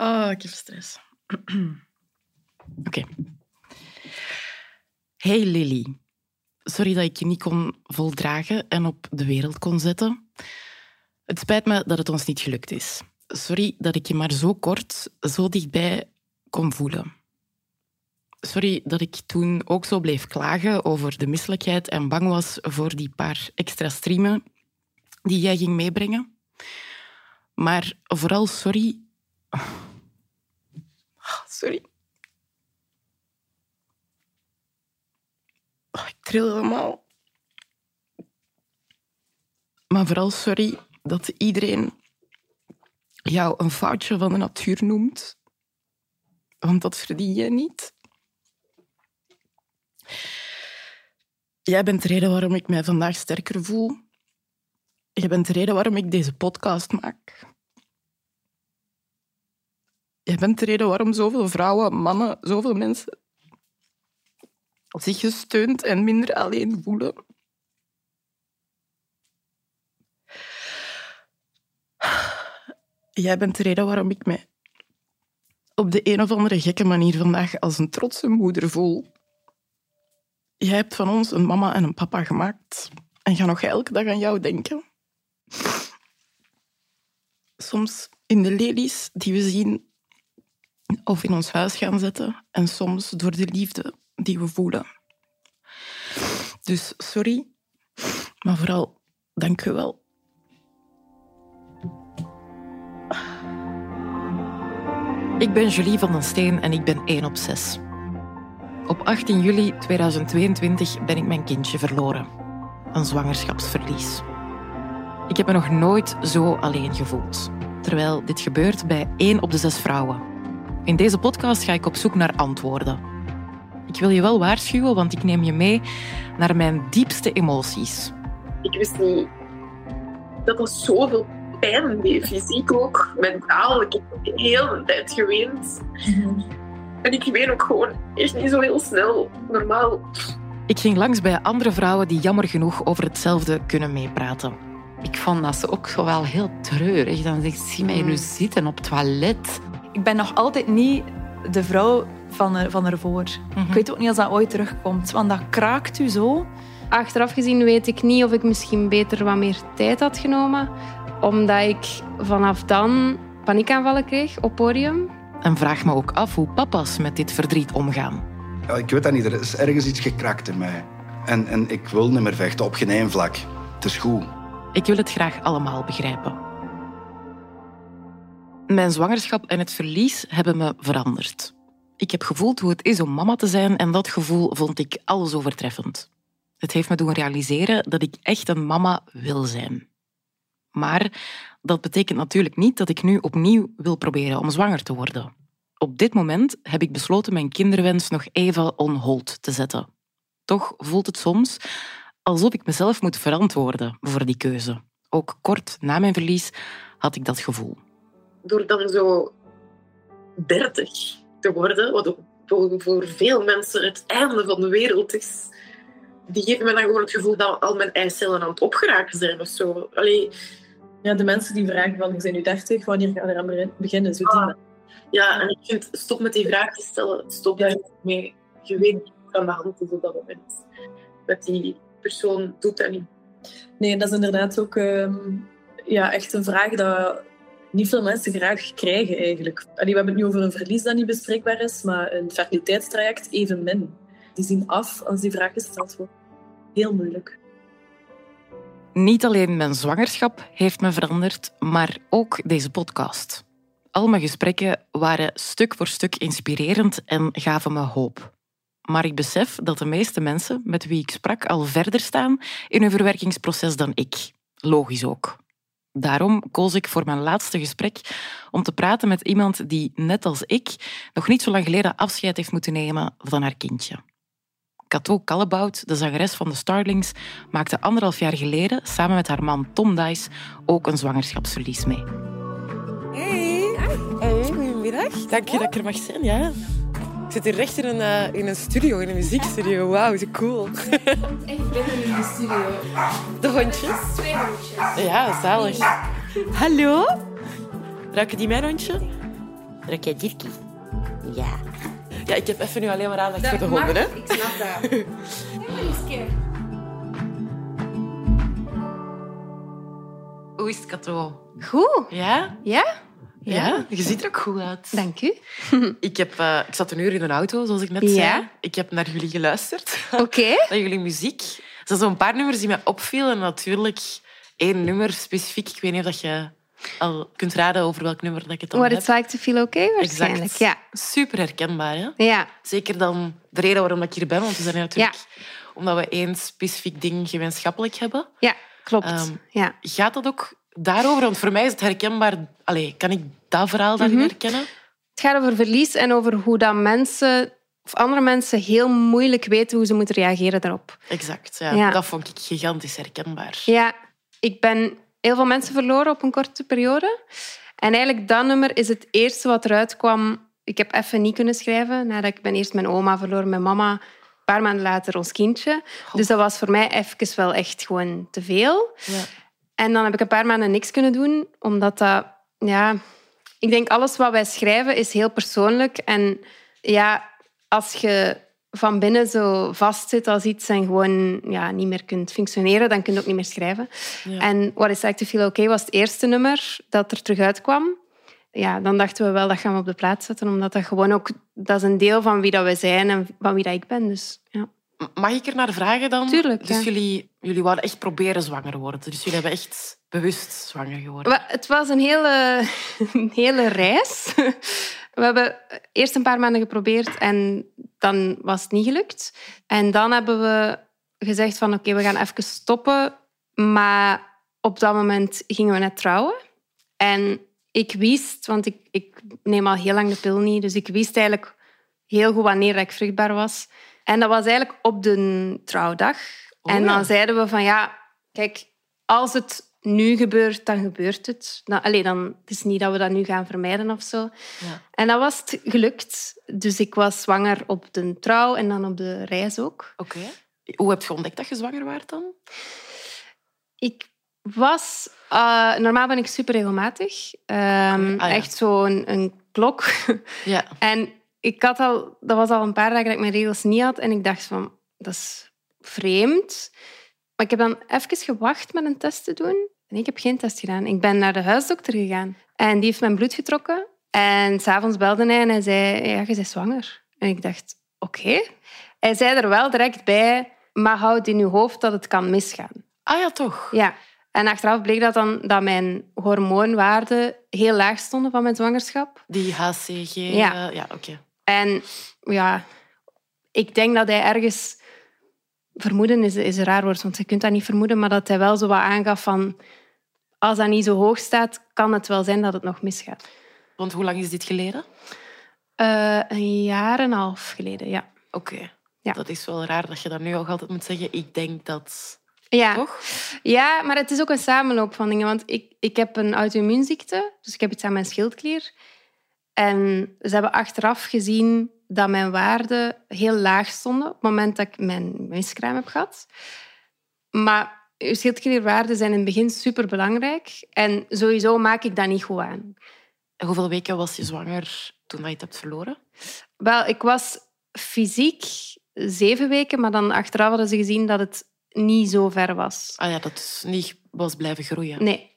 Oh, ik heb stress. Oké. Hey Lily. Sorry dat ik je niet kon voldragen en op de wereld kon zetten. Het spijt me dat het ons niet gelukt is. Sorry dat ik je maar zo kort, zo dichtbij kon voelen. Sorry dat ik toen ook zo bleef klagen over de misselijkheid en bang was voor die paar extra streamen die jij ging meebrengen. Maar vooral sorry. Sorry. Oh, ik tril helemaal. Maar vooral sorry dat iedereen jou een foutje van de natuur noemt. Want dat verdien je niet. Jij bent de reden waarom ik mij vandaag sterker voel. Je bent de reden waarom ik deze podcast maak. Jij bent de reden waarom zoveel vrouwen, mannen, zoveel mensen zich gesteund en minder alleen voelen. Jij bent de reden waarom ik mij op de een of andere gekke manier vandaag als een trotse moeder voel. Jij hebt van ons een mama en een papa gemaakt en ga nog elke dag aan jou denken. Soms in de lelies die we zien of in ons huis gaan zetten en soms door de liefde die we voelen. Dus sorry, maar vooral dank u wel. Ik ben Julie van den Steen en ik ben 1 op 6. Op 18 juli 2022 ben ik mijn kindje verloren. Een zwangerschapsverlies. Ik heb me nog nooit zo alleen gevoeld. Terwijl dit gebeurt bij 1 op de 6 vrouwen. In deze podcast ga ik op zoek naar antwoorden. Ik wil je wel waarschuwen, want ik neem je mee naar mijn diepste emoties. Ik wist niet dat er zoveel pijn deed, fysiek ook, mentaal. Ik heb de hele tijd geweend. En ik ween ook gewoon echt niet zo heel snel, normaal. Ik ging langs bij andere vrouwen die jammer genoeg over hetzelfde kunnen meepraten. Ik vond dat ze ook zo wel heel treurig. Dan zegt zie mij nu zitten op het toilet. Ik ben nog altijd niet de vrouw van, er, van ervoor. Ik weet ook niet als dat ooit terugkomt, want dat kraakt u zo. Achteraf gezien weet ik niet of ik misschien beter wat meer tijd had genomen, omdat ik vanaf dan paniekaanvallen kreeg op podium. En vraag me ook af hoe papa's met dit verdriet omgaan. Ja, ik weet dat niet, er is ergens iets gekrakt in mij. En, en ik wil niet meer vechten op geen één vlak. Het is goed. Ik wil het graag allemaal begrijpen. Mijn zwangerschap en het verlies hebben me veranderd. Ik heb gevoeld hoe het is om mama te zijn en dat gevoel vond ik alles overtreffend. Het heeft me doen realiseren dat ik echt een mama wil zijn. Maar dat betekent natuurlijk niet dat ik nu opnieuw wil proberen om zwanger te worden. Op dit moment heb ik besloten mijn kinderwens nog even on hold te zetten. Toch voelt het soms alsof ik mezelf moet verantwoorden voor die keuze. Ook kort na mijn verlies had ik dat gevoel. Door dan zo 30 te worden, wat ook voor veel mensen het einde van de wereld is, die geven me dan gewoon het gevoel dat al mijn eicellen aan het opgeraken zijn of zo. Allee, Ja, de mensen die vragen van, je bent nu 30, wanneer ga je eraan begin- beginnen? Zo Ah. Ja, en ik vind, stop met die vraag te stellen. Stop daar mee. Je weet niet wat aan de hand is op dat moment. Met die persoon doet dat niet. Nee, dat is inderdaad ook ehm, ja, echt een vraag dat niet veel mensen graag krijgen eigenlijk. Allee, we hebben het nu over een verlies dat niet bespreekbaar is, maar een fertiliteitstraject evenmin. Die zien af als die vraag gesteld wordt. Heel moeilijk. Niet alleen mijn zwangerschap heeft me veranderd, maar ook deze podcast. Al mijn gesprekken waren stuk voor stuk inspirerend en gaven me hoop. Maar ik besef dat de meeste mensen met wie ik sprak al verder staan in hun verwerkingsproces dan ik. Logisch ook. Daarom koos ik voor mijn laatste gesprek om te praten met iemand die, net als ik, nog niet zo lang geleden afscheid heeft moeten nemen van haar kindje. Cato Callebout, de zangeres van de Starlings, maakte anderhalf jaar geleden samen met haar man Tom Dice ook een zwangerschapsverlies mee. Hey. Hey, goedemiddag. Dank je dat ik er mag zijn, ja. Ik zit hier recht in een, eh, in een studio, in een muziekstudio. Wauw, zo cool. Echt binnen in de studio. De hondjes. Twee hondjes. Ja, zalig. Hallo? Ruiken die mijn hondje? Druk jij Dirkie? Ja. Ja, ik heb even nu alleen maar aandacht voor de honden, hè? Ik snap dat. Hoe is het, Kato? Goed. Ja? Ja? Ja? Je ziet er ook goed uit. Dank u. Ik, heb, eh, ik zat een uur in een auto, zoals ik net Ja. zei. Ik heb naar jullie geluisterd, Oké. naar jullie muziek. Er zijn zo'n paar nummers die mij opvielen. Natuurlijk één nummer specifiek. Ik weet niet of dat je al kunt raden over welk nummer dat ik het dan What heb. it's like to feel okay, waarschijnlijk. Exact. Ja. Super herkenbaar, hè? Ja. Zeker dan de reden waarom ik hier ben. Want we zijn natuurlijk omdat we één specifiek ding gemeenschappelijk hebben. Ja, klopt. Ehm, ja. Gaat dat ook daarover? Want voor mij is het herkenbaar... Allee, kan ik dat verhaal daarin Mhm. herkennen? Het gaat over verlies en over hoe dat mensen of andere mensen heel moeilijk weten hoe ze moeten reageren daarop. Exact, ja. Ja. Dat vond ik gigantisch herkenbaar. Ja, ik ben heel veel mensen verloren op een korte periode. En eigenlijk dat nummer is het eerste wat eruit kwam. Ik heb even niet kunnen schrijven. Nadat ik ben eerst mijn oma verloren, mijn mama. Een paar maanden later ons kindje. Dus dat was voor mij even wel echt gewoon te veel. Ja. En dan heb ik een paar maanden niks kunnen doen, omdat dat... Ja, ik denk alles wat wij schrijven is heel persoonlijk. En ja, als je van binnen zo vastzit als iets en gewoon ja, niet meer kunt functioneren, dan kun je ook niet meer schrijven. Ja. En What Is Like To Feel Okay was het eerste nummer dat er terug uitkwam. Ja, dan dachten we wel dat gaan we op de plaats zetten, omdat dat gewoon ook... Dat is een deel van wie dat we zijn en van wie dat ik ben. Dus, ja. Mag ik er naar vragen dan? Tuurlijk, Dus ja. jullie, jullie wouden echt proberen zwanger worden. Dus jullie hebben echt bewust zwanger geworden. Het was een hele, een hele reis. We hebben eerst een paar maanden geprobeerd en dan was het niet gelukt. En dan hebben we gezegd van oké, we gaan even stoppen. Maar op dat moment gingen we net trouwen. En ik wist, want ik neem al heel lang de pil niet, dus ik wist eigenlijk heel goed wanneer ik vruchtbaar was. En dat was eigenlijk op de trouwdag. Oh en dan ja. zeiden we van ja, kijk, als het nu gebeurt, dan gebeurt het. Allee, dan, het is niet dat we dat nu gaan vermijden of zo. Ja. En dat was het gelukt. Dus ik was zwanger op de trouw en dan op de reis ook. Oké. Hoe heb je ontdekt dat je zwanger waart dan? Ik was... eh, normaal ben ik super regelmatig. Ehm, Ah, ja. Echt zo'n een klok. Ja. En ik had al, dat was al een paar dagen dat ik mijn regels niet had. En ik dacht van, dat is vreemd. Maar ik heb dan even gewacht met een test te doen. En ik heb geen test gedaan. Ik ben naar de huisdokter gegaan. En die heeft mijn bloed getrokken. En s'avonds belde hij en hij zei, ja, je bent zwanger. En ik dacht, oké. Hij zei er wel direct bij, maar houd in je hoofd dat het kan misgaan. Ah ja, toch? Ja. En achteraf bleek dat dan dat mijn hormoonwaarden heel laag stonden van mijn zwangerschap. Die HCG. Ja. eh, ja oké. En ja, ik denk dat hij ergens... Vermoeden is, is een raar woord, want je kunt dat niet vermoeden, maar dat hij wel zo wat aangaf van... Als dat niet zo hoog staat, kan het wel zijn dat het nog misgaat. Want hoe lang is dit geleden? Eh, een jaar en een half geleden, ja. Oké. Ja. Dat is wel raar dat je dat nu ook altijd moet zeggen. Ik denk dat... Ja. Toch? Ja, maar het is ook een samenloop van dingen. Want ik, ik heb een auto-immuunziekte, dus ik heb iets aan mijn schildklier. En ze hebben achteraf gezien dat mijn waarden heel laag stonden op het moment dat ik mijn miskraam heb gehad. Maar je schildklierwaarden zijn in het begin superbelangrijk. En sowieso maak ik dat niet goed aan. En hoeveel weken was je zwanger toen je het hebt verloren? Wel, ik was fysiek zeven weken, maar dan achteraf hadden ze gezien dat het niet zo ver was. Ah ja, dat is niet was blijven groeien. Nee,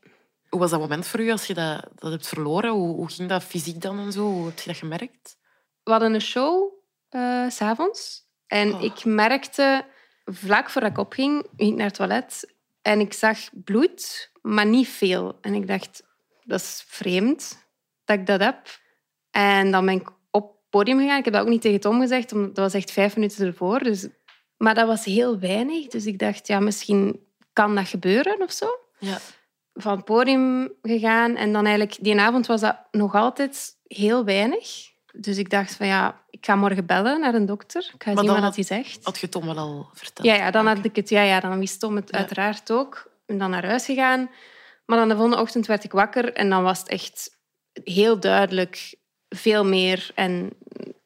Hoe was dat moment voor u als je dat, dat hebt verloren? Hoe, hoe ging dat fysiek dan en zo? Hoe heb je dat gemerkt? We hadden een show eh, s s'avonds. En Oh. ik merkte, vlak voordat ik opging, ging ik naar het toilet. En ik zag bloed, maar niet veel. En ik dacht, dat is vreemd dat ik dat heb. En dan ben ik op het podium gegaan. Ik heb dat ook niet tegen Tom gezegd, omdat dat was echt vijf minuten ervoor. Dus... Maar dat was heel weinig. Dus ik dacht, ja, misschien kan dat gebeuren of zo. Ja. Van het podium gegaan. En dan eigenlijk, die avond was dat nog altijd heel weinig. Dus ik dacht van ja, ik ga morgen bellen naar een dokter. Ik ga Maar zien dan wat hij zegt. Had je Tom wel al verteld? Ja, ja, dan had ik het. Ja, ja, dan wist Tom het Ja. uiteraard ook. En dan naar huis gegaan. Maar dan de volgende ochtend werd ik wakker en dan was het echt heel duidelijk veel meer. En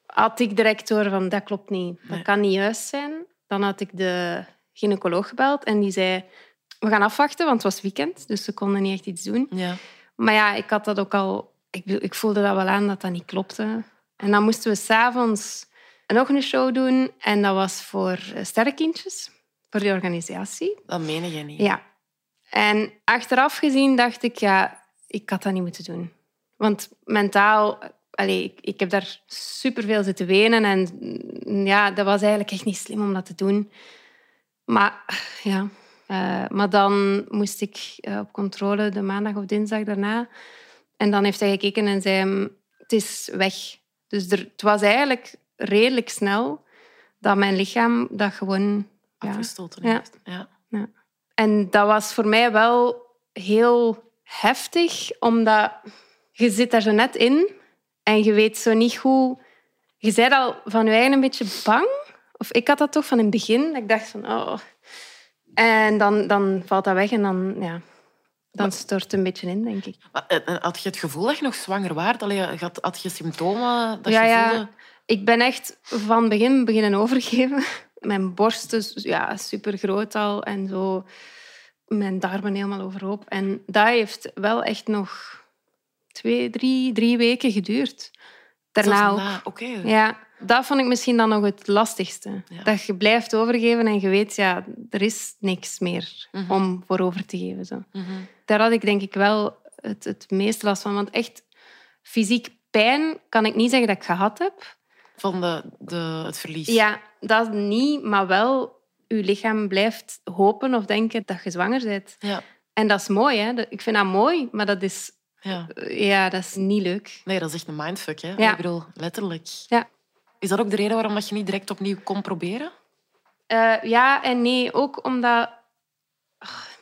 had ik direct door van dat klopt niet, dat Nee. kan niet juist zijn. Dan had ik de gynaecoloog gebeld en die zei we gaan afwachten, want het was weekend, dus ze konden niet echt iets doen. Ja. Maar ja, ik had dat ook al ik, ik voelde dat wel aan dat dat niet klopte. En dan moesten we s'avonds nog een show doen. En dat was voor eh, sterrenkindjes, voor die organisatie. Dat meen je niet. Ja. En achteraf gezien dacht ik, ja, ik had dat niet moeten doen. Want mentaal, allee, ik, ik heb daar superveel zitten wenen. En mm, ja, dat was eigenlijk echt niet slim om dat te doen. Maar ja, eh, maar dan moest ik eh, op controle de maandag of dinsdag daarna. En dan heeft hij gekeken en zei het is weg. Dus er, het was eigenlijk redelijk snel dat mijn lichaam dat gewoon... ja, Afgestoten Ja. heeft. Ja. en dat was voor mij wel heel heftig, omdat je zit daar zo net in en je weet zo niet hoe... Je bent al van je eigen een beetje bang. Of ik had dat toch van in het begin. Dat ik dacht van, oh... En dan, dan valt dat weg en dan, ja, dan stort het een beetje in, denk ik. Maar, eh, eh, had je het gevoel dat je nog zwanger? Allee, had, had je symptomen dat ja, je ja. voelde? Ik ben echt van begin beginnen overgeven. Mijn borst is ja, super groot al en zo. Mijn darmen helemaal overhoop. En dat heeft wel echt nog twee, drie, drie weken geduurd. Daarna ook. Oké. Ja, dat vond ik misschien dan nog het lastigste. Ja. Dat je blijft overgeven en je weet, ja, er is niks meer Mhm. om voor over te geven. Zo. Mhm. Daar had ik denk ik wel het, het meeste last van. Want echt fysiek pijn kan ik niet zeggen dat ik gehad heb. Van de, de, het verlies. Ja, dat niet, maar wel je lichaam blijft hopen of denken dat je zwanger bent. Ja. En dat is mooi, hè? Ik vind dat mooi, maar dat is, ja. ja, dat is niet leuk. Nee, dat is echt een mindfuck. Hè? Ja. Ik bedoel, letterlijk. Ja. Is dat ook de reden waarom dat je niet direct opnieuw kon proberen? Eh, ja en nee, ook omdat ach,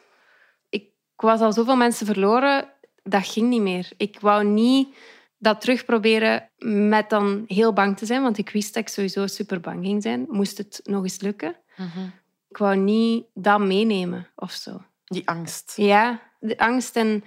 ik was al zoveel mensen verloren, dat ging niet meer. Ik wou niet dat terugproberen met dan heel bang te zijn, want ik wist dat ik sowieso super bang ging zijn. Moest het nog eens lukken. Mhm. Ik wou niet dat meenemen of zo. Die angst. Ja, de angst en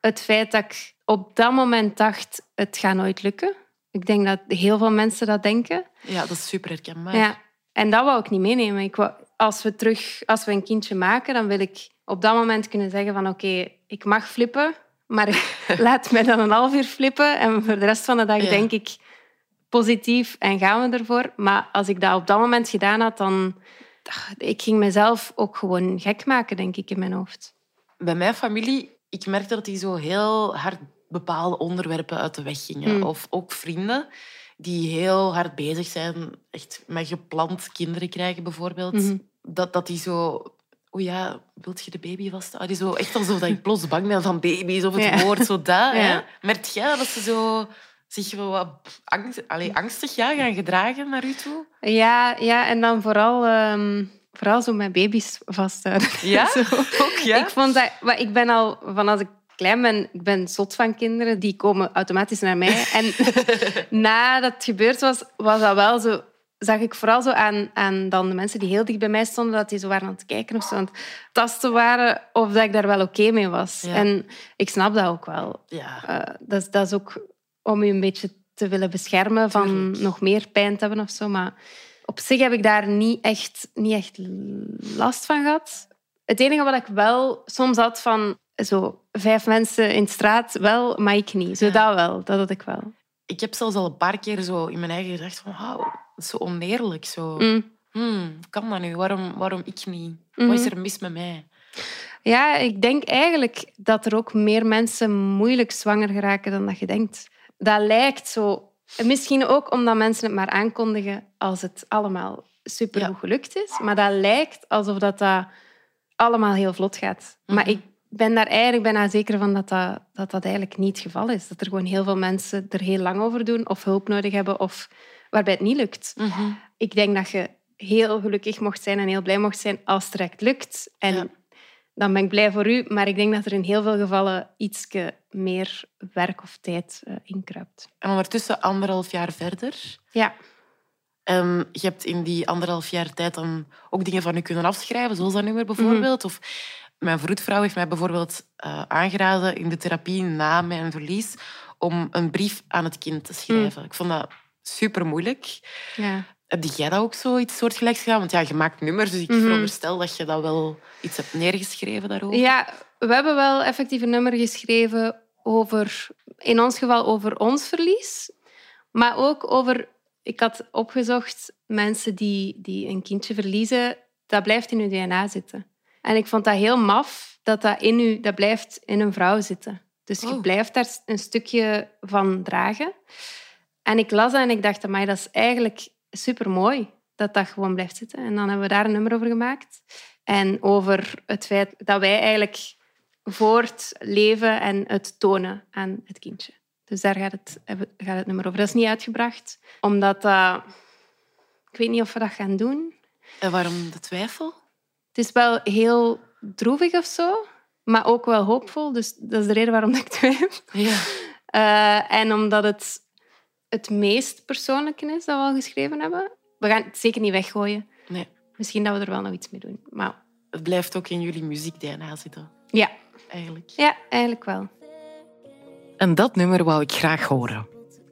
het feit dat ik op dat moment dacht, het gaat nooit lukken. Ik denk dat heel veel mensen dat denken. Ja, dat is super herkenbaar. Ja. En dat wou ik niet meenemen. Ik wou, als, we terug, als we een kindje maken, dan wil ik op dat moment kunnen zeggen van oké, ik mag flippen, maar laat mij dan een half uur flippen en voor de rest van de dag Ja. denk ik positief en gaan we ervoor. Maar als ik dat op dat moment gedaan had, dan... Ik ging mezelf ook gewoon gek maken, denk ik, in mijn hoofd. Bij mijn familie, ik merkte dat die zo heel hard bepaalde onderwerpen uit de weg gingen. Hmm. Of ook vrienden die heel hard bezig zijn, echt met gepland kinderen krijgen bijvoorbeeld. Mhm. Dat, dat die zo... Oh ja, wilt je de baby vast? Ah, die zo echt alsof dat ik plots bang ben van baby's of het Ja. woord, zo dat. Ja. Hè? Merkt jij dat ze zo zich wel wat angst, angstig ja, gaan gedragen naar u toe? Ja, ja en dan vooral, ehm, vooral zo met baby's vasthouden. Ja? Ook, ja? Ik, vond dat, maar ik ben al van als ik klein ben, ik ben zot van kinderen. Die komen automatisch naar mij. En nadat het gebeurd was, was dat wel zo... Zag ik vooral zo aan, aan dan de mensen die heel dicht bij mij stonden, dat die zo waren aan het kijken of zo aan het tasten waren, of dat ik daar wel oké mee was. Ja. En ik snap dat ook wel. Ja. Eh, dat, is, dat is ook om je een beetje te willen beschermen van Tuurlijk. nog meer pijn te hebben of zo. Maar op zich heb ik daar niet echt, niet echt last van gehad. Het enige wat ik wel soms had van zo vijf mensen in de straat, wel, maar ik niet. Zo Ja. dat wel, dat had ik wel. Ik heb zelfs al een paar keer zo in mijn eigen gedacht van... Wauw, dat is zo oneerlijk. Zo. Mm. Hmm, kan dat nu? Waarom, waarom ik niet? Mhm. Wat is er mis met mij? Ja, ik denk eigenlijk dat er ook meer mensen moeilijk zwanger geraken dan dat je denkt. Dat lijkt zo. Misschien ook omdat mensen het maar aankondigen als het allemaal super goed Ja. gelukt is. Maar dat lijkt alsof dat, dat allemaal heel vlot gaat. Maar Mhm. ik ben daar eigenlijk bijna zeker van dat dat, dat dat eigenlijk niet het geval is. Dat er gewoon heel veel mensen er heel lang over doen of hulp nodig hebben of waarbij het niet lukt. Mhm. Ik denk dat je heel gelukkig mocht zijn en heel blij mocht zijn als het direct lukt. En Ja. dan ben ik blij voor u. Maar ik denk dat er in heel veel gevallen iets meer werk of tijd eh, inkruipt. En ondertussen anderhalf jaar verder. Ja. En je hebt in die anderhalf jaar tijd dan ook dingen van je kunnen afschrijven, zoals dat nummer bijvoorbeeld. Of mijn vroedvrouw heeft mij bijvoorbeeld eh, aangeraden in de therapie na mijn verlies om een brief aan het kind te schrijven. Ik vond dat super moeilijk. ja. Heb jij dat ook zoiets soortgelijks gedaan? Want ja, je maakt nummers, dus ik Mhm. veronderstel dat je dat wel iets hebt neergeschreven daarover. Ja, we hebben wel effectief een nummer geschreven over, in ons geval over ons verlies, maar ook over, ik had opgezocht, mensen die, die een kindje verliezen, dat blijft in hun DNA zitten. En ik vond dat heel maf, dat dat, in u, dat blijft in een vrouw zitten. Dus je Oh. blijft daar een stukje van dragen. En ik las dat en ik dacht, mij dat is eigenlijk super mooi dat dat gewoon blijft zitten. En dan hebben we daar een nummer over gemaakt. En over het feit dat wij eigenlijk voortleven en het tonen aan het kindje. Dus daar gaat het, gaat het nummer over. Dat is niet uitgebracht, omdat dat... Ik weet niet of we dat gaan doen. En waarom de twijfel? Het is wel heel droevig of zo, maar ook wel hoopvol. Dus dat is de reden waarom ik twijfel. Ja. Eh, en omdat het het meest persoonlijke is dat we al geschreven hebben. We gaan het zeker niet weggooien. Nee. Misschien dat we er wel nog iets mee doen. Maar Het blijft ook in jullie muziek-DNA zitten, ja, eigenlijk. ja eigenlijk wel. En dat nummer wou ik graag horen.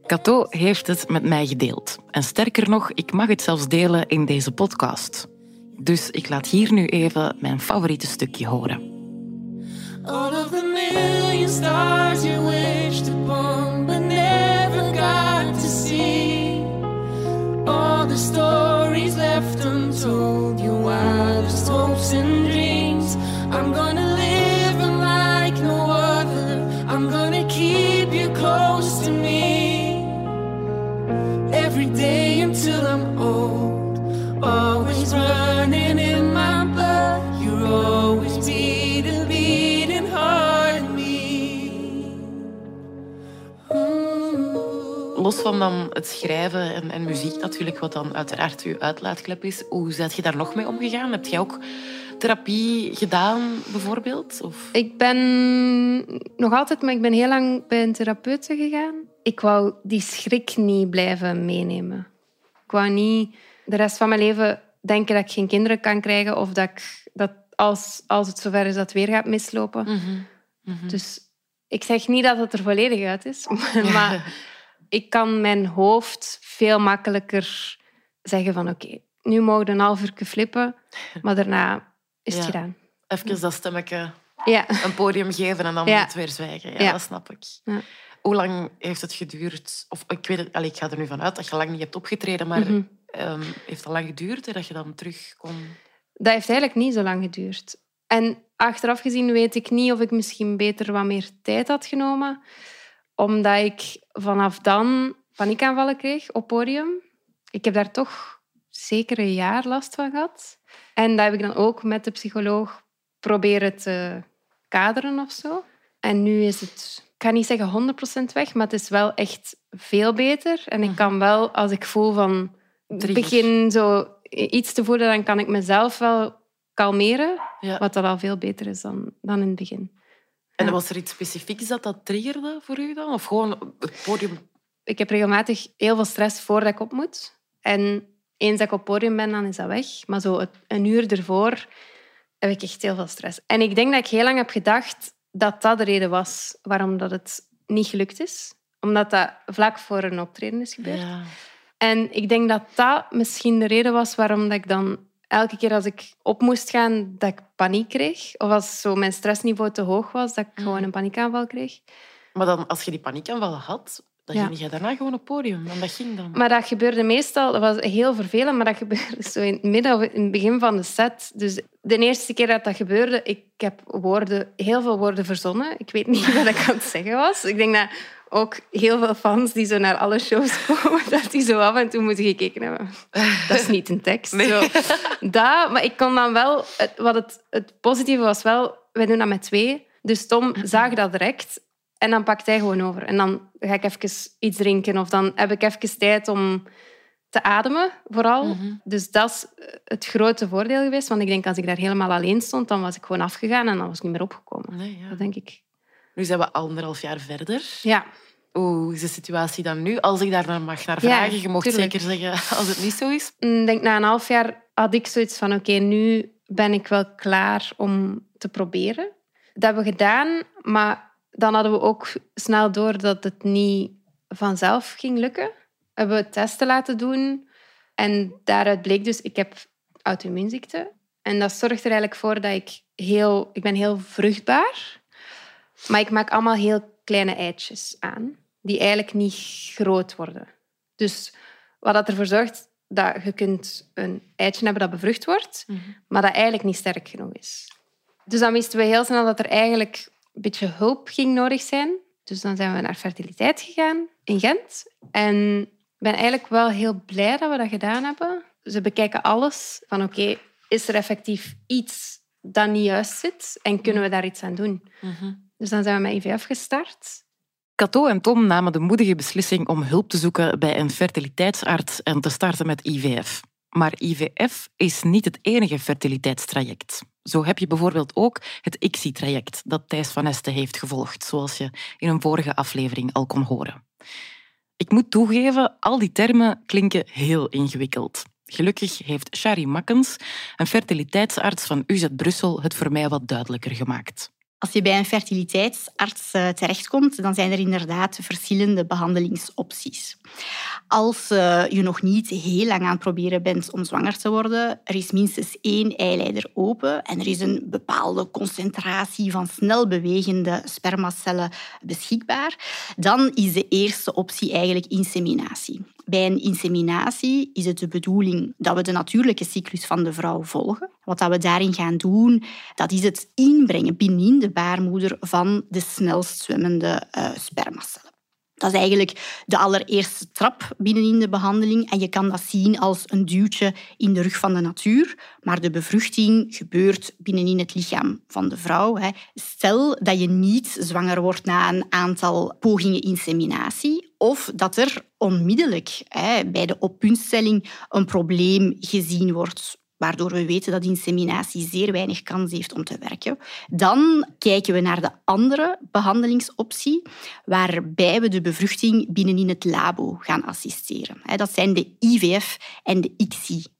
Cato heeft het met mij gedeeld. En sterker nog, ik mag het zelfs delen in deze podcast. Dus ik laat hier nu even mijn favoriete stukje horen. All of the million stars you wished upon but never got to see. All the stories left untold, your wildest hopes and dreams. I'm gonna live a like no other. I'm gonna keep you close to me. Every day until I'm old, always Los van dan het schrijven en, en muziek natuurlijk, wat dan uiteraard uw uitlaatklep is, hoe zet je daar nog mee omgegaan? Heb jij ook therapie gedaan, bijvoorbeeld? Of... Ik ben nog altijd, maar ik ben heel lang bij een therapeut gegaan. Ik wou die schrik niet blijven meenemen. Ik wou niet de rest van mijn leven denken dat ik geen kinderen kan krijgen of dat, ik, dat als, als het zover is dat het weer gaat mislopen. Mhm. Mhm. Dus ik zeg niet dat het er volledig uit is, maar ik kan mijn hoofd veel makkelijker zeggen van oké, nu mogen we een half uur flippen, maar daarna is het Ja. gedaan. Even dat stemmetje Ja. een podium geven en dan Ja. moet het weer zwijgen. Ja, dat snap ik. Ja. Hoe lang heeft het geduurd? Of ik weet het, allee, ik ga er nu vanuit dat je lang niet hebt opgetreden, maar Mhm. ehm, heeft het lang geduurd hè, dat je dan terug kon? Dat heeft eigenlijk niet zo lang geduurd. En achteraf gezien weet ik niet of ik misschien beter wat meer tijd had genomen. Omdat ik vanaf dan paniekaanvallen kreeg op podium. Ik heb daar toch zeker een jaar last van gehad. En dat heb ik dan ook met de psycholoog proberen te kaderen of zo. En nu is het, ik ga niet zeggen 100% weg, maar het is wel echt veel beter. En ik kan wel, als ik voel van begin zo iets te voelen, dan kan ik mezelf wel kalmeren. Ja. Wat dat al veel beter is dan, dan in het begin. En was er iets specifieks dat dat triggerde voor u dan? Of gewoon het podium? Ik heb regelmatig heel veel stress voordat ik op moet. En eens dat ik op podium ben, dan is dat weg. Maar zo een uur ervoor heb ik echt heel veel stress. En ik denk dat ik heel lang heb gedacht dat dat de reden was waarom dat het niet gelukt is. Omdat dat vlak voor een optreden is gebeurd. Ja. En ik denk dat dat misschien de reden was waarom dat ik dan elke keer als ik op moest gaan, dat ik paniek kreeg. Of als zo mijn stressniveau te hoog was, dat ik gewoon een paniekaanval kreeg. Maar dan, als je die paniekaanvallen had, dan ging je daarna gewoon op het podium. En dat ging dan. Maar dat gebeurde meestal, dat was heel vervelend, maar dat gebeurde zo in het midden of in het begin van de set. Dus de eerste keer dat dat gebeurde, ik heb woorden, heel veel woorden verzonnen. Ik weet niet wat ik aan het zeggen was. Ik denk dat ook heel veel fans die zo naar alle shows komen, dat die zo af en toe moeten gekeken hebben. Dat is niet een tekst. Zo. Dat, maar ik kon dan wel... Wat het, het positieve was wel, wij doen dat met twee. Dus Tom zag dat direct en dan pakt hij gewoon over. En dan ga ik even iets drinken of dan heb ik even tijd om te ademen, vooral. Mhm. Dus dat is het grote voordeel geweest. Want ik denk, als ik daar helemaal alleen stond, dan was ik gewoon afgegaan en dan was ik niet meer opgekomen. Nee, ja. Dat denk ik. Nu zijn we anderhalf jaar verder. Ja. Hoe is de situatie dan nu? Als ik daar naar mag naar Ja, vragen, je mocht tuurlijk. zeker zeggen als het niet zo is. Ik denk, na een half jaar had ik zoiets van, oké, nu ben ik wel klaar om te proberen. Dat hebben we gedaan, maar dan hadden we ook snel door dat het niet vanzelf ging lukken. Hebben we testen laten doen en daaruit bleek dus, ik heb auto-immuunziekte. En dat zorgt er eigenlijk voor dat ik heel... Ik ben heel vruchtbaar, maar ik maak allemaal heel kleine eitjes aan, die eigenlijk niet groot worden. Dus wat dat ervoor zorgt dat je kunt een eitje hebben dat bevrucht wordt, maar dat eigenlijk niet sterk genoeg is. Dus dan wisten we heel snel dat er eigenlijk een beetje hulp ging nodig zijn. Dus dan zijn we naar fertiliteit gegaan in Gent. En ik ben eigenlijk wel heel blij dat we dat gedaan hebben. Ze bekijken alles van oké, is er effectief iets dat niet juist zit en kunnen we daar iets aan doen? Dus dan zijn we met IVF gestart. Cato en Tom namen de moedige beslissing om hulp te zoeken bij een fertiliteitsarts en te starten met IVF. Maar IVF is niet het enige fertiliteitstraject. Zo heb je bijvoorbeeld ook het ICSI-traject dat Thijs van Este heeft gevolgd, zoals je in een vorige aflevering al kon horen. Ik moet toegeven, al die termen klinken heel ingewikkeld. Gelukkig heeft Shari Makkens, een fertiliteitsarts van UZ Brussel, het voor mij wat duidelijker gemaakt. Als je bij een fertiliteitsarts eh, terechtkomt, dan zijn er inderdaad verschillende behandelingsopties. Als uh, je nog niet heel lang aan het proberen bent om zwanger te worden, er is minstens één eileider open en er is een bepaalde concentratie van snel bewegende spermacellen beschikbaar, dan is de eerste optie eigenlijk inseminatie. Bij een inseminatie is het de bedoeling dat we de natuurlijke cyclus van de vrouw volgen. Wat we daarin gaan doen, dat is het inbrengen binnenin de baarmoeder van de snelst zwemmende uh, spermacellen. Dat is eigenlijk de allereerste trap binnenin de behandeling. En je kan dat zien als een duwtje in de rug van de natuur. Maar de bevruchting gebeurt binnenin het lichaam van de vrouw. Stel dat je niet zwanger wordt na een aantal pogingen inseminatie. Of dat er onmiddellijk bij de oppuntstelling een probleem gezien wordt waardoor we weten dat inseminatie zeer weinig kans heeft om te werken. Dan kijken we naar de andere behandelingsoptie, waarbij we de bevruchting binnenin het labo gaan assisteren. Dat zijn de IVF en de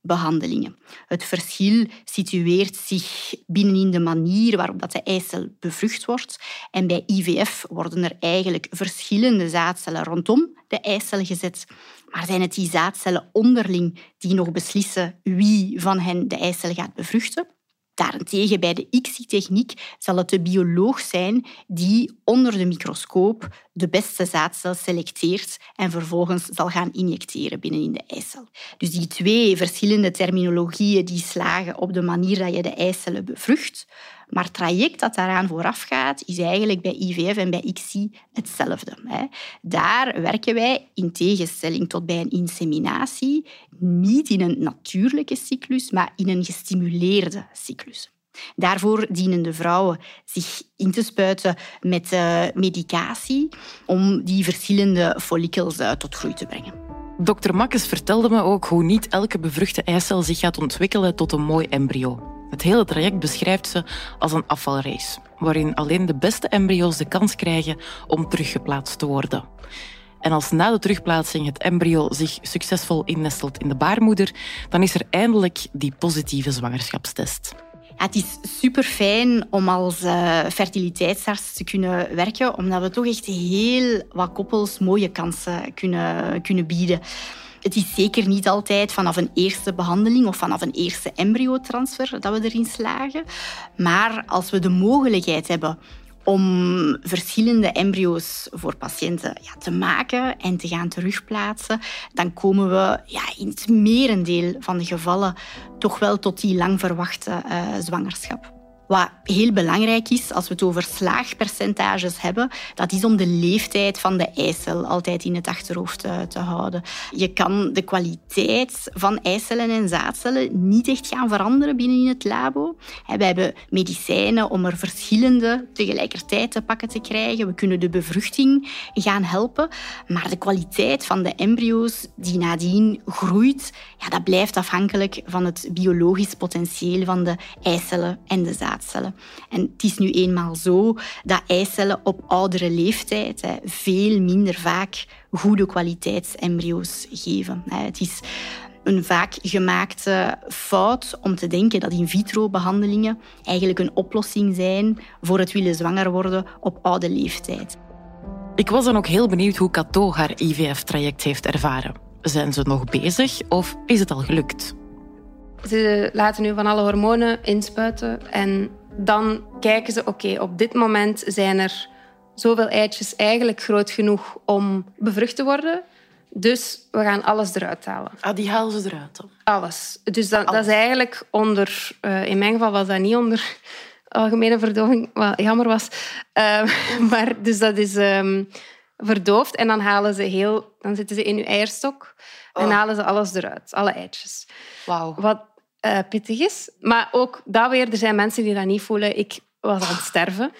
ICSI-behandelingen. Het verschil situeert zich binnenin de manier waarop dat de eicel bevrucht wordt. En bij IVF worden er eigenlijk verschillende zaadcellen rondom de eicel gezet maar zijn het die zaadcellen onderling die nog beslissen wie van hen de eicel gaat bevruchten? Daarentegen bij de ICSI-techniek zal het de bioloog zijn die onder de microscoop de beste zaadcel selecteert en vervolgens zal gaan injecteren binnenin de eicel. Dus die twee verschillende terminologieën die slagen op de manier dat je de eicellen bevrucht, maar het traject dat daaraan vooraf gaat, is eigenlijk bij IVF en bij ICSI hetzelfde. Daar werken wij, in tegenstelling tot bij een inseminatie, niet in een natuurlijke cyclus, maar in een gestimuleerde cyclus. Daarvoor dienen de vrouwen zich in te spuiten met uh, medicatie om die verschillende follikels uh, tot groei te brengen. Dr. Makkes vertelde me ook hoe niet elke bevruchte eicel zich gaat ontwikkelen tot een mooi embryo. Het hele traject beschrijft ze als een afvalrace, waarin alleen de beste embryo's de kans krijgen om teruggeplaatst te worden. En als na de terugplaatsing het embryo zich succesvol innestelt in de baarmoeder, dan is er eindelijk die positieve zwangerschapstest. Het is super fijn om als uh, fertiliteitsarts te kunnen werken, omdat we toch echt heel wat koppels mooie kansen kunnen, kunnen bieden. Het is zeker niet altijd vanaf een eerste behandeling of vanaf een eerste embryotransfer dat we erin slagen. Maar als we de mogelijkheid hebben om verschillende embryo's voor patiënten ja, te maken en te gaan terugplaatsen, dan komen we ja, in het merendeel van de gevallen toch wel tot die lang verwachte uh, zwangerschap. Wat heel belangrijk is als we het over slaagpercentages hebben, dat is om de leeftijd van de eicel altijd in het achterhoofd te, eh, te houden. Je kan de kwaliteit van eicellen en zaadcellen niet echt gaan veranderen binnen in het labo. We hebben medicijnen om er verschillende tegelijkertijd te pakken te krijgen. We kunnen de bevruchting gaan helpen. Maar de kwaliteit van de embryo's die nadien groeit, ja, dat blijft afhankelijk van het biologisch potentieel van de eicellen en de zaadcellen. En het is nu eenmaal zo dat eicellen op oudere leeftijd hè, veel minder vaak goede kwaliteitsembryo's geven. Het is een vaak gemaakte fout om te denken dat in vitro behandelingen eigenlijk een oplossing zijn voor het willen zwanger worden op oude leeftijd. Ik was dan ook heel benieuwd hoe Cato haar IVF-traject heeft ervaren. Zijn ze nog bezig of is het al gelukt? Ze laten nu van alle hormonen inspuiten en dan kijken ze, oké, op dit moment zijn er zoveel eitjes eigenlijk groot genoeg om bevrucht te worden. Dus we gaan alles eruit halen. Ah, die halen ze eruit dan? Alles. Dus dat, dat is eigenlijk onder... eh, in mijn geval was dat niet onder algemene verdoving, wat jammer was. Eh, maar dus dat is ehm, verdoofd. En dan halen ze heel... Dan zitten ze in uw eierstok en Oh. halen ze alles eruit. Alle eitjes. Wauw. Wat eh, pittig is. Maar ook dat weer, er zijn mensen die dat niet voelen. Ik was aan het sterven.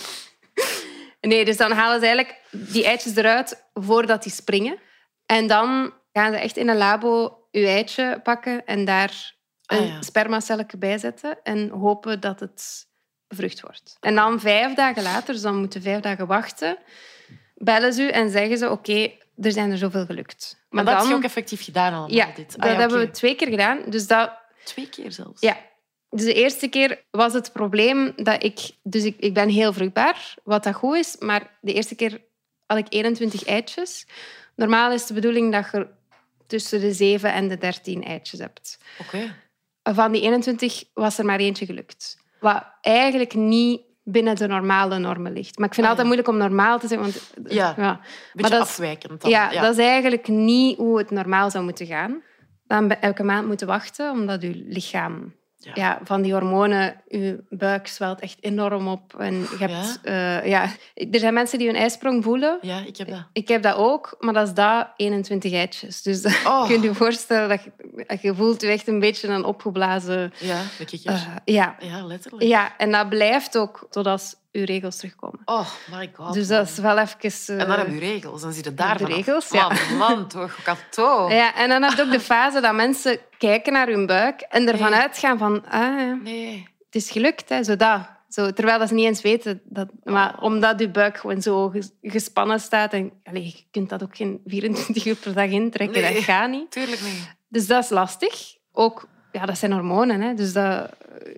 nee, dus dan halen ze eigenlijk die eitjes eruit voordat die springen. En dan gaan ze echt in een labo je eitje pakken en daar een Ah, ja. spermacelletje bij zetten en hopen dat het bevrucht wordt. En dan vijf dagen later, dus dan moeten vijf dagen wachten, bellen ze u en zeggen ze oké, er zijn er zoveel gelukt. Maar dat is je ook effectief gedaan allemaal, ja, dit? dat Ah, ja, hebben we twee keer gedaan. Dus dat, Twee keer zelfs? ja. Dus de eerste keer was het probleem dat ik... Dus ik, ik ben heel vruchtbaar, wat dat goed is. Maar de eerste keer had ik 21 eitjes. Normaal is de bedoeling dat je tussen de 7 en de 13 eitjes hebt. Oké. Van die 21 was er maar eentje gelukt. Wat eigenlijk niet binnen de normale normen ligt. Maar ik vind het Ah, altijd moeilijk om normaal te zeggen. Want, Ja, ja. Beetje dat afwijkend dan. Ja, dat is eigenlijk niet hoe het normaal zou moeten gaan. Dan elke maand moeten wachten, omdat je lichaam... Ja. Ja. van die hormonen, je buik zwelt echt enorm op. En je hebt, ja? ja, er zijn mensen die hun ijsprong voelen. Ja, ik heb dat. Ik heb dat ook, maar dat is dat 21 eitjes. Dus Oh. je kunt je voorstellen dat je, je voelt je echt een beetje een opgeblazen... Ja, de kikker. eh, ja. ja, letterlijk. ja, en dat blijft ook totdat je regels terugkomen. Oh my god. Dus dat is wel even... En dan heb je regels. Dan zit het daar de regels, ja. Man, man, toch. Kato. Ja, en dan heb je ook de fase dat mensen kijken naar hun buik en ervan Nee. uitgaan van... Ah, Nee. het is gelukt, hè, zo dat. Zo, terwijl dat ze niet eens weten. Dat, maar omdat je buik gewoon zo ges- gespannen staat... En, allee, je kunt dat ook geen 24 uur per dag intrekken. Nee. Dat gaat niet. Tuurlijk niet. Dus dat is lastig. Ook, ja, dat zijn hormonen. Hè, dus dat,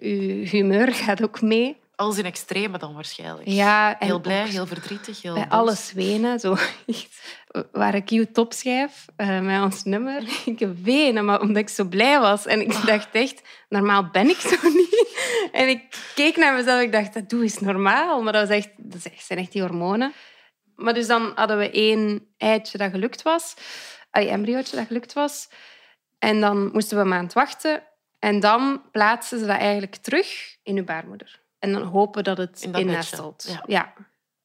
je humeur gaat ook mee. Alles in extreme dan waarschijnlijk. Ja, heel blij, heel verdrietig. Heel bij boos. alles wenen. Zo, waar ik je topschrijf eh, met ons nummer. Ik heb wenen, maar omdat ik zo blij was. En ik dacht echt, normaal ben ik zo niet. En ik keek naar mezelf en ik dacht, dat doe eens normaal. Maar dat, was echt, dat is zijn echt die hormonen. Maar dus dan hadden we één eitje dat gelukt was. Een embryootje dat gelukt was. En dan moesten we een maand wachten. En dan plaatsen ze dat eigenlijk terug in je baarmoeder. En dan hopen dat het In innestelt. Ja.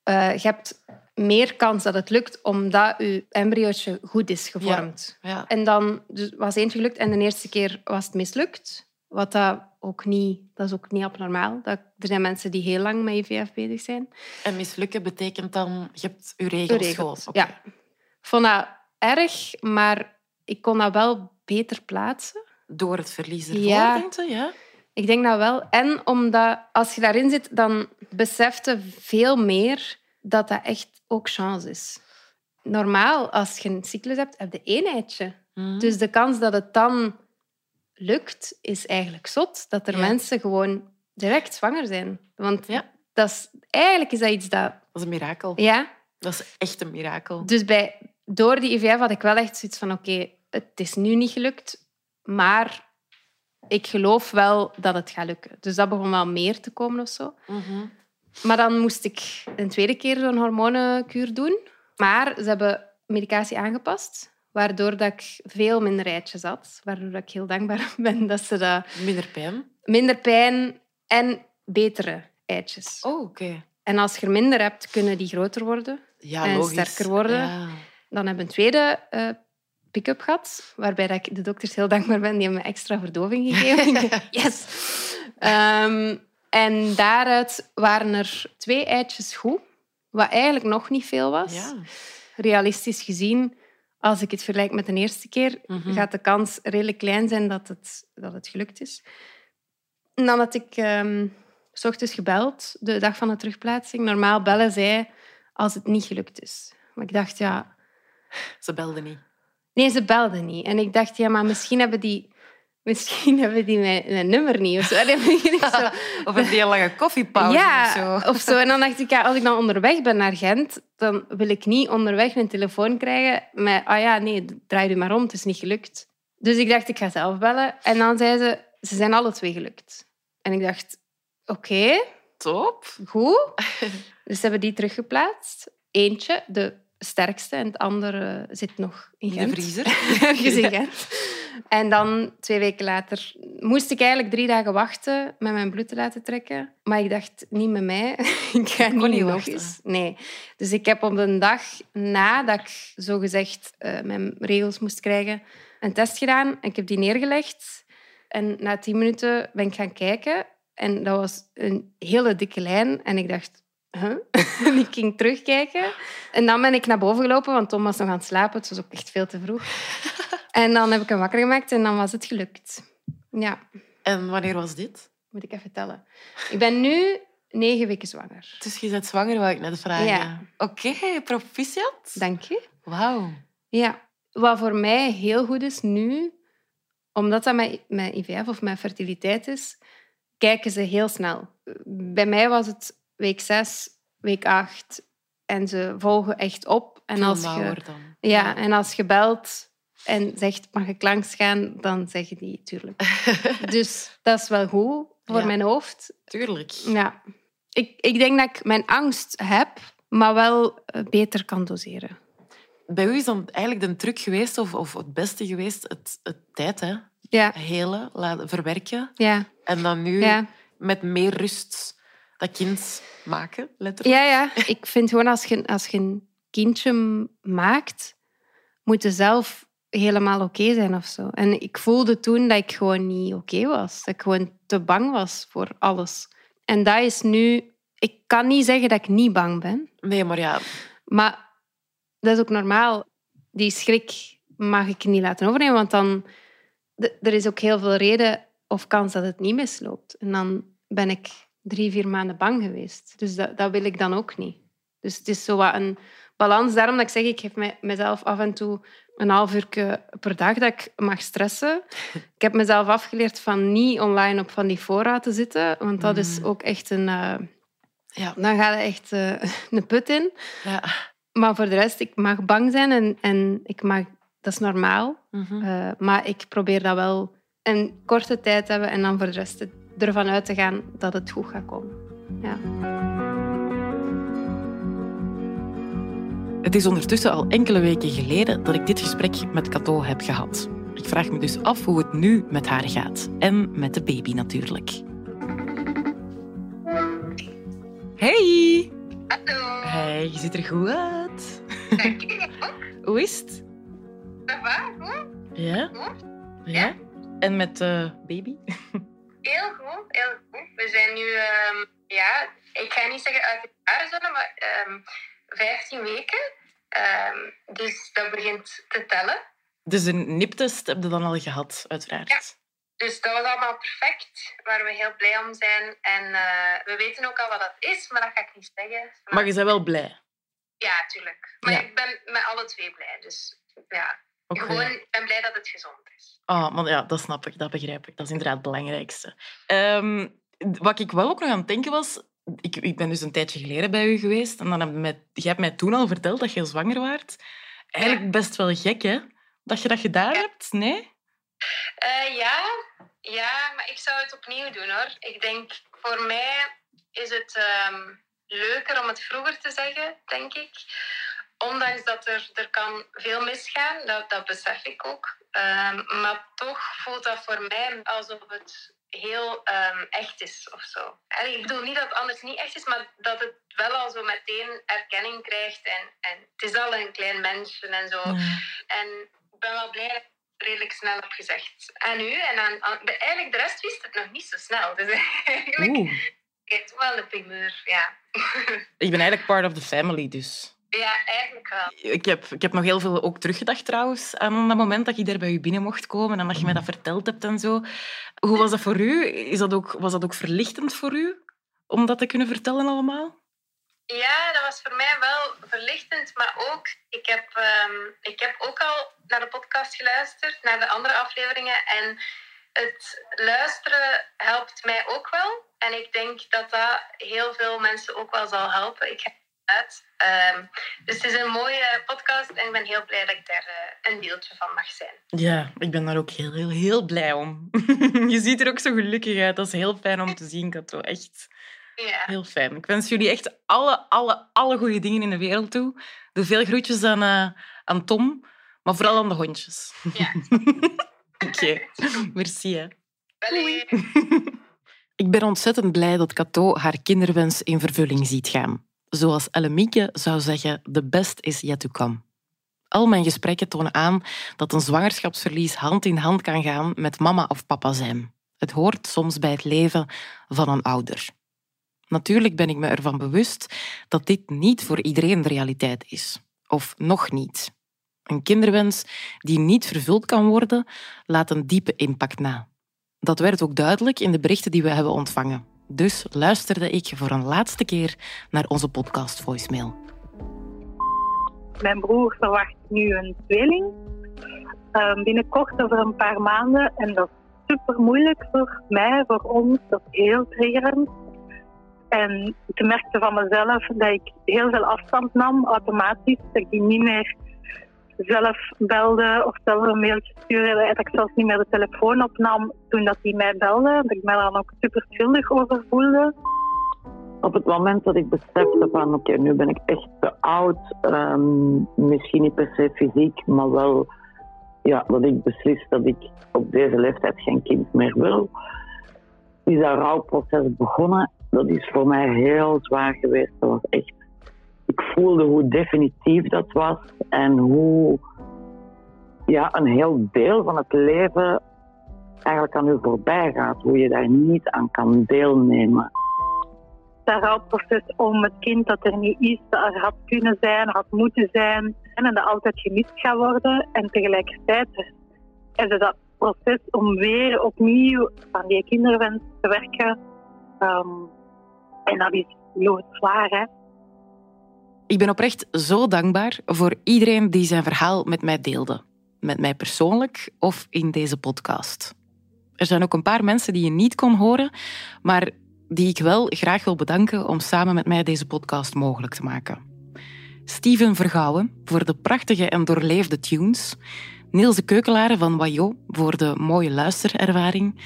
Eh, je hebt meer kans dat het lukt omdat je embryootje goed is gevormd. Ja. En dan dus was eentje gelukt en de eerste keer was het mislukt. Wat dat ook niet, dat is ook niet abnormaal. Dat, er zijn mensen die heel lang met IVF bezig zijn. En mislukken betekent dan, je hebt je regels, Regels. Ja. Ik vond dat erg, maar ik kon dat wel beter plaatsen. Door het verlies ervoor, Ja. denk je? Ja. Ik denk dat wel. En omdat als je daarin zit, dan beseft je veel meer dat dat echt ook chance is. Normaal, als je een cyclus hebt, heb je één eitje. Mhm. Dus de kans dat het dan lukt, is eigenlijk zot. Dat er Ja. mensen gewoon direct zwanger zijn. Want Ja. dat is, eigenlijk is dat iets dat... Dat is een mirakel. Ja, Dat is echt een mirakel. dus bij, door die IVF had ik wel echt zoiets van... Oké, het is nu niet gelukt, maar ik geloof wel dat het gaat lukken. Dus dat begon wel meer te komen of zo. Mhm. Maar dan moest ik een tweede keer zo'n hormonenkuur doen. Maar ze hebben medicatie aangepast, waardoor dat ik veel minder eitjes had. Waardoor dat ik heel dankbaar ben dat ze dat... Minder pijn. Minder pijn en betere eitjes. Oh, oké. En als je er minder hebt, kunnen die groter worden. Ja, En logisch. sterker worden. Ja. Dan heb ik een tweede eh, pick-up gehad, waarbij dat ik de dokters heel dankbaar ben. Die hebben me extra verdoving gegeven. yes! Ehm, en daaruit waren er twee eitjes goed, wat eigenlijk nog niet veel was. Ja. Realistisch gezien, als ik het vergelijk met de eerste keer, Mhm. gaat de kans redelijk klein zijn dat het, dat het gelukt is. En dan had ik ehm, s ochtends gebeld, de dag van de terugplaatsing. Normaal bellen zij als het niet gelukt is. Maar ik dacht, ja, Ze belden niet. Nee, ze belden niet. En ik dacht, ja, maar misschien hebben die, misschien hebben die mijn, mijn nummer niet. Of zo. Of een heel lange koffiepauze ja, of zo. of zo. En dan dacht ik, ja, als ik dan onderweg ben naar Gent, dan wil ik niet onderweg een telefoon krijgen met, ah ja, nee, draai u maar om, het is niet gelukt. Dus ik dacht, ik ga zelf bellen. En dan zei ze, ze zijn alle twee gelukt. En ik dacht, oké, top. Goed. Dus ze hebben die teruggeplaatst. Eentje, de sterkste, en het andere zit nog in In de vriezer. Ergens in Gent. En dan, twee weken later, moest ik eigenlijk drie dagen wachten met mijn bloed te laten trekken. Maar ik dacht, niet met mij. ik ga niet, niet nog wachten. eens. Nee. Dus ik heb op de dag nadat ik zogezegd eh mijn regels moest krijgen, een test gedaan. Ik heb die neergelegd. En na tien minuten ben ik gaan kijken. En dat was een hele dikke lijn. En ik dacht, huh? en ik ging terugkijken. En dan ben ik naar boven gelopen, want Tom was nog aan het slapen. Het was ook echt veel te vroeg. En dan heb ik hem wakker gemaakt en dan was het gelukt. Ja, En wanneer was dit? moet ik even tellen. Ik ben nu negen weken zwanger. Dus je bent zwanger, wou ik net vragen. Ja. Oké, proficiat. Dank je. Wauw. Ja, wat voor mij heel goed is nu, omdat dat met, met IVF of met fertiliteit is, kijken ze heel snel. Bij mij was het week 6, week 8 en ze volgen echt op. En als je, dan. ja, en als je belt en zegt, mag ik langs gaan, dan zeggen die, tuurlijk. dus dat is wel goed voor Ja. mijn hoofd. Tuurlijk. Ja. Ik, ik denk dat ik mijn angst heb, maar wel eh, beter kan doseren. Bij u is dan eigenlijk de truc geweest, of, of het beste geweest, het, het tijd, hè? Ja, Helen, laten verwerken. ja, En dan nu ja. met meer rust dat kind maken, letterlijk. Ja, ja. Ik vind gewoon als je, als je een kindje maakt, moet je zelf helemaal oké zijn of zo. En ik voelde toen dat ik gewoon niet oké was. Dat ik gewoon te bang was voor alles. En dat is nu... Ik kan niet zeggen dat ik niet bang ben, Nee, maar ja, maar dat is ook normaal. Die schrik mag ik niet laten overnemen, want dan... Er is ook heel veel reden of kans dat het niet misloopt. En dan ben ik drie, vier maanden bang geweest. Dus dat, dat wil ik dan ook niet. Dus het is zo wat een balans. Daarom dat ik zeg, ik geef mij- mezelf af en toe een half uur per dag dat ik mag stressen. Ik heb mezelf afgeleerd van niet online op van die fora te zitten, want dat is ook echt een... eh, Ja. Dan gaat het echt eh, een put in. ja. Maar voor de rest, ik mag bang zijn en, en ik mag, dat is normaal. Mhm. Eh, maar ik probeer dat wel een korte tijd te hebben en dan voor de rest ervan uit te gaan dat het goed gaat komen. Ja. Het is ondertussen al enkele weken geleden dat ik dit gesprek met Cato heb gehad. Ik vraag me dus af hoe het nu met haar gaat. En met de baby natuurlijk. Hey! Hallo. Hey, je ziet er goed uit. Dank je. Hoe is het? Goed? Ja? Goed? Ja? En met de baby? Heel goed, heel goed. We zijn nu, ehm, ja, ik ga niet zeggen uit de jaarzone, maar ehm 15 weken. Ehm, dus dat begint te tellen. Dus een niptest heb je dan al gehad, uiteraard. Dus dat was allemaal perfect, waar we heel blij om zijn. En eh, we weten ook al wat dat is, maar dat ga ik niet zeggen. Maar je bent wel blij. Ja, tuurlijk. Maar Ja. ik ben met alle twee blij. Dus ja, Gewoon, ik ben blij dat het gezond is. Ah, maar ja, dat snap ik, dat begrijp ik. Dat is inderdaad het belangrijkste. Ehm, wat ik wel ook nog aan het denken was... Ik, ik ben dus een tijdje geleden bij u geweest. En dan heb je, hebt mij toen al verteld dat je zwanger waart. Eigenlijk best wel gek, hè? Dat je dat gedaan hebt, nee? Eh, ja, ja, maar ik zou het opnieuw doen hoor. Ik denk, voor mij is het ehm, leuker om het vroeger te zeggen, denk ik. Ondanks dat er, er kan veel misgaan, dat, dat besef ik ook. Ehm, maar toch voelt dat voor mij alsof het heel ehm, echt is of zo. En ik bedoel niet dat het anders niet echt is, maar dat het wel al zo meteen erkenning krijgt. En, en het is al een klein mensje en zo. En ik ben wel blij dat ik het redelijk snel heb gezegd. En u? En aan, aan- de- eigenlijk de rest wist het nog niet zo snel. Dus eigenlijk Oeh. is het wel de primeur, ja. Ik ben eigenlijk part of the family, dus... Ja, eigenlijk wel. Ik heb, ik heb nog heel veel ook teruggedacht trouwens aan dat moment dat ik daar bij u binnen mocht komen en dat je mij dat verteld hebt en zo. Hoe was dat voor u? Is dat ook, was dat ook verlichtend voor u om dat te kunnen vertellen allemaal? Ja, dat was voor mij wel verlichtend, maar ook, ik heb, ehm, ik heb ook al naar de podcast geluisterd, naar de andere afleveringen. En het luisteren helpt mij ook wel. En ik denk dat dat heel veel mensen ook wel zal helpen. Ik heb uit. Ehm, dus het is een mooie podcast en ik ben heel blij dat ik daar eh, een deeltje van mag zijn. Ja, ik ben daar ook heel, heel, heel blij om. je ziet er ook zo gelukkig uit. Dat is heel fijn om te zien, Kato. Echt. Ja. Heel fijn. Ik wens jullie echt alle, alle, alle goede dingen in de wereld toe. Doe veel groetjes aan, eh, aan Tom, maar vooral aan de hondjes. Ja. Oké, merci. Hè. Ik ben ontzettend blij dat Cato haar kinderwens in vervulling ziet gaan. Zoals Ellemieke zou zeggen, the best is yet to come. Al mijn gesprekken tonen aan dat een zwangerschapsverlies hand in hand kan gaan met mama of papa zijn. Het hoort soms bij het leven van een ouder. Natuurlijk ben ik me ervan bewust dat dit niet voor iedereen de realiteit is. Of nog niet. Een kinderwens die niet vervuld kan worden, laat een diepe impact na. Dat werd ook duidelijk in de berichten die we hebben ontvangen. Dus luisterde ik voor een laatste keer naar onze podcast voicemail. Mijn broer verwacht nu een tweeling. Ehm, binnenkort over een paar maanden. En dat is super moeilijk voor mij, voor ons. Dat is heel triggerend. En ik merkte van mezelf dat ik heel veel afstand nam, automatisch. Dat ik niet meer zelf belde of zelf een mailtje stuurde. Dat ik zelfs niet meer de telefoon opnam toen dat hij mij belde. Dat ik mij daar dan ook super schuldig over voelde. Op het moment dat ik besefte van oké, nu ben ik echt te oud, ehm, misschien niet per se fysiek, maar wel ja, dat ik beslis dat ik op deze leeftijd geen kind meer wil, is dat rouwproces begonnen. Dat is voor mij heel zwaar geweest. Dat was echt, ik voelde hoe definitief dat was en hoe ja, een heel deel van het leven eigenlijk aan u voorbij gaat. Hoe je daar niet aan kan deelnemen dat rouwproces om het kind dat er niet is, dat er had kunnen zijn, had moeten zijn en dat altijd gemist gaat worden. En tegelijkertijd is dat proces om weer opnieuw aan die kinderwens te werken. Ehm, en dat is loodzwaar, hè. Ik ben oprecht zo dankbaar voor iedereen die zijn verhaal met mij deelde. Met mij persoonlijk of in deze podcast. Er zijn ook een paar mensen die je niet kon horen, maar die ik wel graag wil bedanken om samen met mij deze podcast mogelijk te maken. Steven Vergouwen voor de prachtige en doorleefde tunes, Niels de Keukelaren van Wajo voor de mooie luisterervaring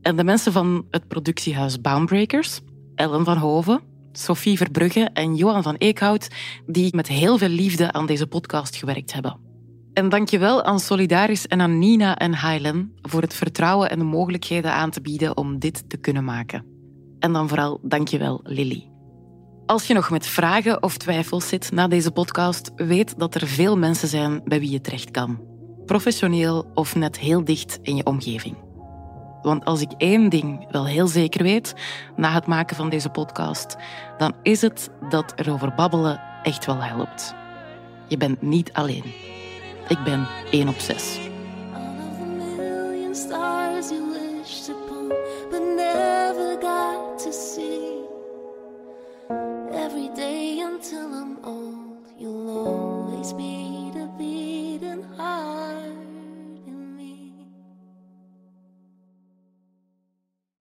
en de mensen van het productiehuis Boundbreakers, Ellen van Hoven, Sophie Verbrugge en Johan van Eekhout, die met heel veel liefde aan deze podcast gewerkt hebben. En dankjewel aan Solidaris en aan Nina en Hailen voor het vertrouwen en de mogelijkheden aan te bieden om dit te kunnen maken. En dan vooral dankjewel Lily. Als je nog met vragen of twijfels zit na deze podcast, weet dat er veel mensen zijn bij wie je terecht kan. Professioneel of net heel dicht in je omgeving. Want als ik één ding wel heel zeker weet na het maken van deze podcast, dan is het dat erover babbelen echt wel helpt. Je bent niet alleen. Ik ben één op zes. until I'm old, you'll always be